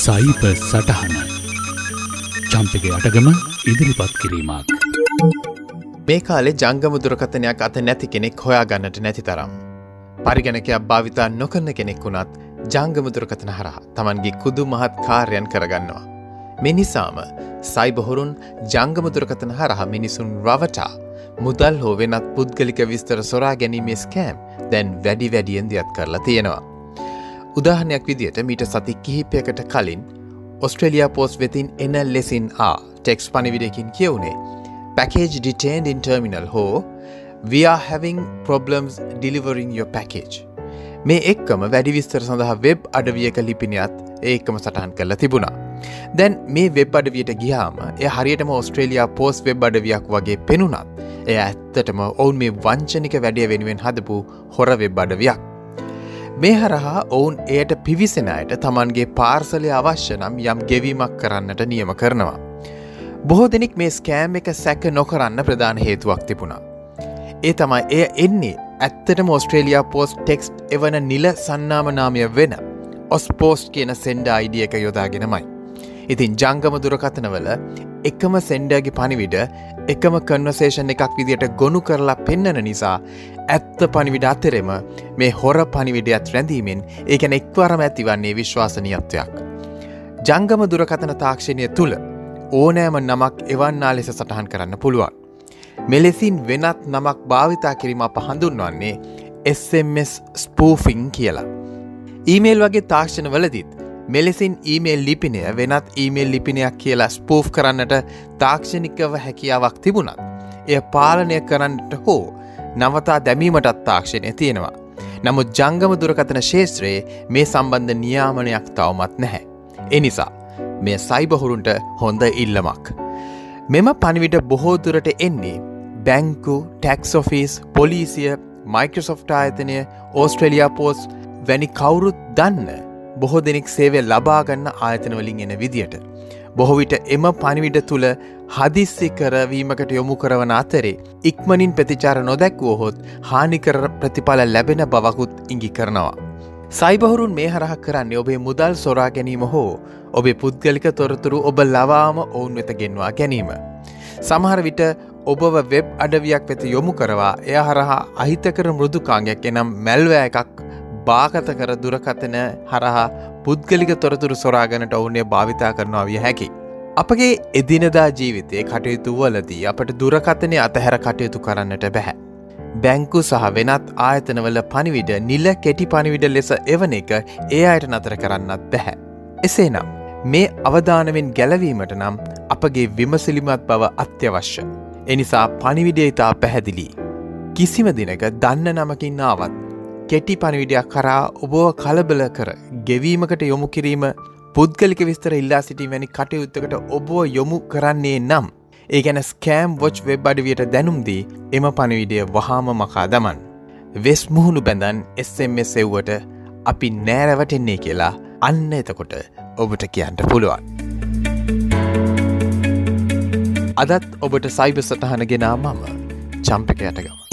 සයිප සටහන චම්පක අටගම ඉදිරිපත් කිරීමක් මේ කාලේ ජංගම දුරකථනයක් අත නැති කෙනෙක් හොයා ගන්නට නැති තරම්. පරිගණකයක් භාවිතා නොකරන කෙනෙක් වුණත් ජංගම දුරකථන හරහා තමන්ගේ ಕುದು මහත් කාර්යන් කරගන්නවා. මෙනිසාම සයිබහොරුන් ජංගම දුරකථන හරහා මිනිසුන් රවටා මුදල් හෝ වෙනත් පුද්ගලික විස්තර සොරා ගැනීමේ ස්කෑම් දැන් වැඩි වැඩියෙන් දියත් කරලා තියෙනවා. උදාහනයක් විදියට මීට සති කිහිපයකට කලින් ඔස්ට්‍රලියයා පෝස් වෙතින් එන ලෙසින් ආ ටෙක්ස් පනිවිඩකින් කියවුණේ පැකේජ් ඩිටේන්ඩ ඉන් ටර්මිනල් හෝ we are having problems delivering your package. මේ එක්කම වැඩි විස්තර සඳහා වෙබ් අඩවියක ලිපිනියත් ඒකම සටහන් කරලා තිබුණා. දැන් මේ වෙබ් අඩවියට ගියාම එය හරියටම ඔස්ට්‍රේලයා පෝස් වෙබ් අඩවියක් වගේ පෙනුනත් එය ඇත්තටම ඔවුන් මේ වංචනික වැඩිය වෙනුවෙන් හදපු හොර වෙබ් අඩවියක්. මේ හරහා ඔවුන් එයට පිවිසෙන අයට තමන්ගේ පාර්සලය අවශ්‍ය නම් යම් ගෙවීමක් කරන්නට නියම කරනවා. බොහෝ දෙනෙක් මේ ස්කෑම් එක සැක නොකරන්න ප්‍රධාන හේතුවක් තිබුණා. ඒ තමයි එය එන්නේ ඇත්තට මෝස්ට්‍රේලියයා පෝස්් ටෙක්ස්් එවන නිල සන්නාමනාමය වෙන ඔස් පෝස්ට් කියන සෙන්ඩ අයිඩිය එක යොදාගෙනමයි. ඉතින් ජංගම දුරකථනවල එකම සෙන්ඩගේ පනිවිඩ එකම කන්වසේෂන් එකක් විදියට ගොනු කරලා පෙන්නන නිසා ඇත්ත පනිවිඩ අතරෙම මේ හොර පනිවිඩයත් රැඳීමෙන් ඒකැන එක්වරම ඇතිවන්නේ විශ්වාසනීයත්වයක්. ජංගම දුරකථන තාක්ෂණය තුළ ඕනෑම නමක් එවන්නා ලෙස සටහන් කරන්න පුළුවන්. මෙලෙසින් වෙනත් නමක් භාවිතා කිරීම අප හඳුන්වන්නේ SMS ස්පූෆිං කියලා. ඊමේල් වගේ තාක්ෂණ වලදිත් මෙලෙසින් ඊමේල් ලිපිනය වෙනත් ඊමේල් ලිපිනයක් කියලා ස්පූෆ් කරන්නට තාක්ෂණිකව හැකියාවක් තිබුණත්. එය පාලනය කරන්නට හෝ නවතා දැමීමටත් තාක්ෂණය තියෙනවා. නමුත් ජංගම දුරකථන ශේත්‍රයේ මේ සම්බන්ධ නියාමනයක් තවමත් නැහැ. එනිසා මේ සයිබහුරුන්ට හොඳ ඉල්ලමක්. මෙම පනිවිට බොහෝදුරට එන්නේ බැංකු ටැක්ස්ොෆිස් පොලිසිය මයිකෝසොෆ්ට ආයතනය ඕස්ට්‍රලියයා පෝස් වැනි කවුරුත් දන්න බොහෝ දෙනෙක් සේවය ලබාගන්න ආයතනවලින් එන විදියට. බොහොවිට එම පනිවිඩ තුළ හදිස්සි කරවීමකට යොමු කරවන අතරේ ඉක්මනින් ප්‍රතිචාර නොදැක්වුවහොත් හානිකර ප්‍රතිඵල ලැබෙන බවකුත් ඉඟි කරනවා. සයිබහුරුන් මේ හරහ කරන්නේ ඔබේ මුදල් සොරා ගැනීම හෝ ඔබේ පුද්ගලික තොරතුරු ඔබ ලවාම ඔවුන් වෙත ගෙන්වා ගැනීම. සමහර විට ඔබව වෙබ් අඩවියක් වෙත යොමු කරවා එය හරහා අහිතකර මෘදුකාංගයක් එනම් මැල්වෑ එකක් භාගත කර දුරකථන හරහා පුද්ගලික තොරතුරු සොරාගනට ඔවුනේ භාවිතා කරනවා විය හැකි. අපගේ එදිනදා ජීවිතය කටයුතු වලදී අපට දුරකථනය අතහැර කටයුතු කරන්නට බැහැ. බැංකු සහ වෙනත් ආයතනවල පනිවිඩ නිල කෙටි පනිවිඩ ලෙස එවන එක ඒ අයට නතර කරන්නත් බැහැ. එසේනම් මේ අවධානවෙන් ගැලවීමට නම් අපගේ විමසිලිමත් බව අත්‍යවශ්‍ය. එනිසා පනිවිඩේ ඉතා පැහැදිලි. කිසිම දිනක දන්න නමකින් ආවත් කෙටි පණවිඩයක් කරා ඔබව කලබල කර ගෙවීමකට යොමු කිරීම පුද්ගලික විස්තර ඉල්ලා සිටි වැනි කටයුත්තකට ඔබෝ යොමු කරන්නේ නම් ඒ ගැන ස්කෑම් වොච් වෙබ් අඩවියට දැනුම්දී එම පණවිඩය වහාම මකා දමන්. වෙස් මුහුණු බැඳන් SMS එව්වට අපි නෑරවටෙන්නේ කියලා අන්න එතකොට ඔබට කියන්ට පුළුවන්. අදත් ඔබට සයිබ සටහන ගෙනා මම චම්පක යටගම.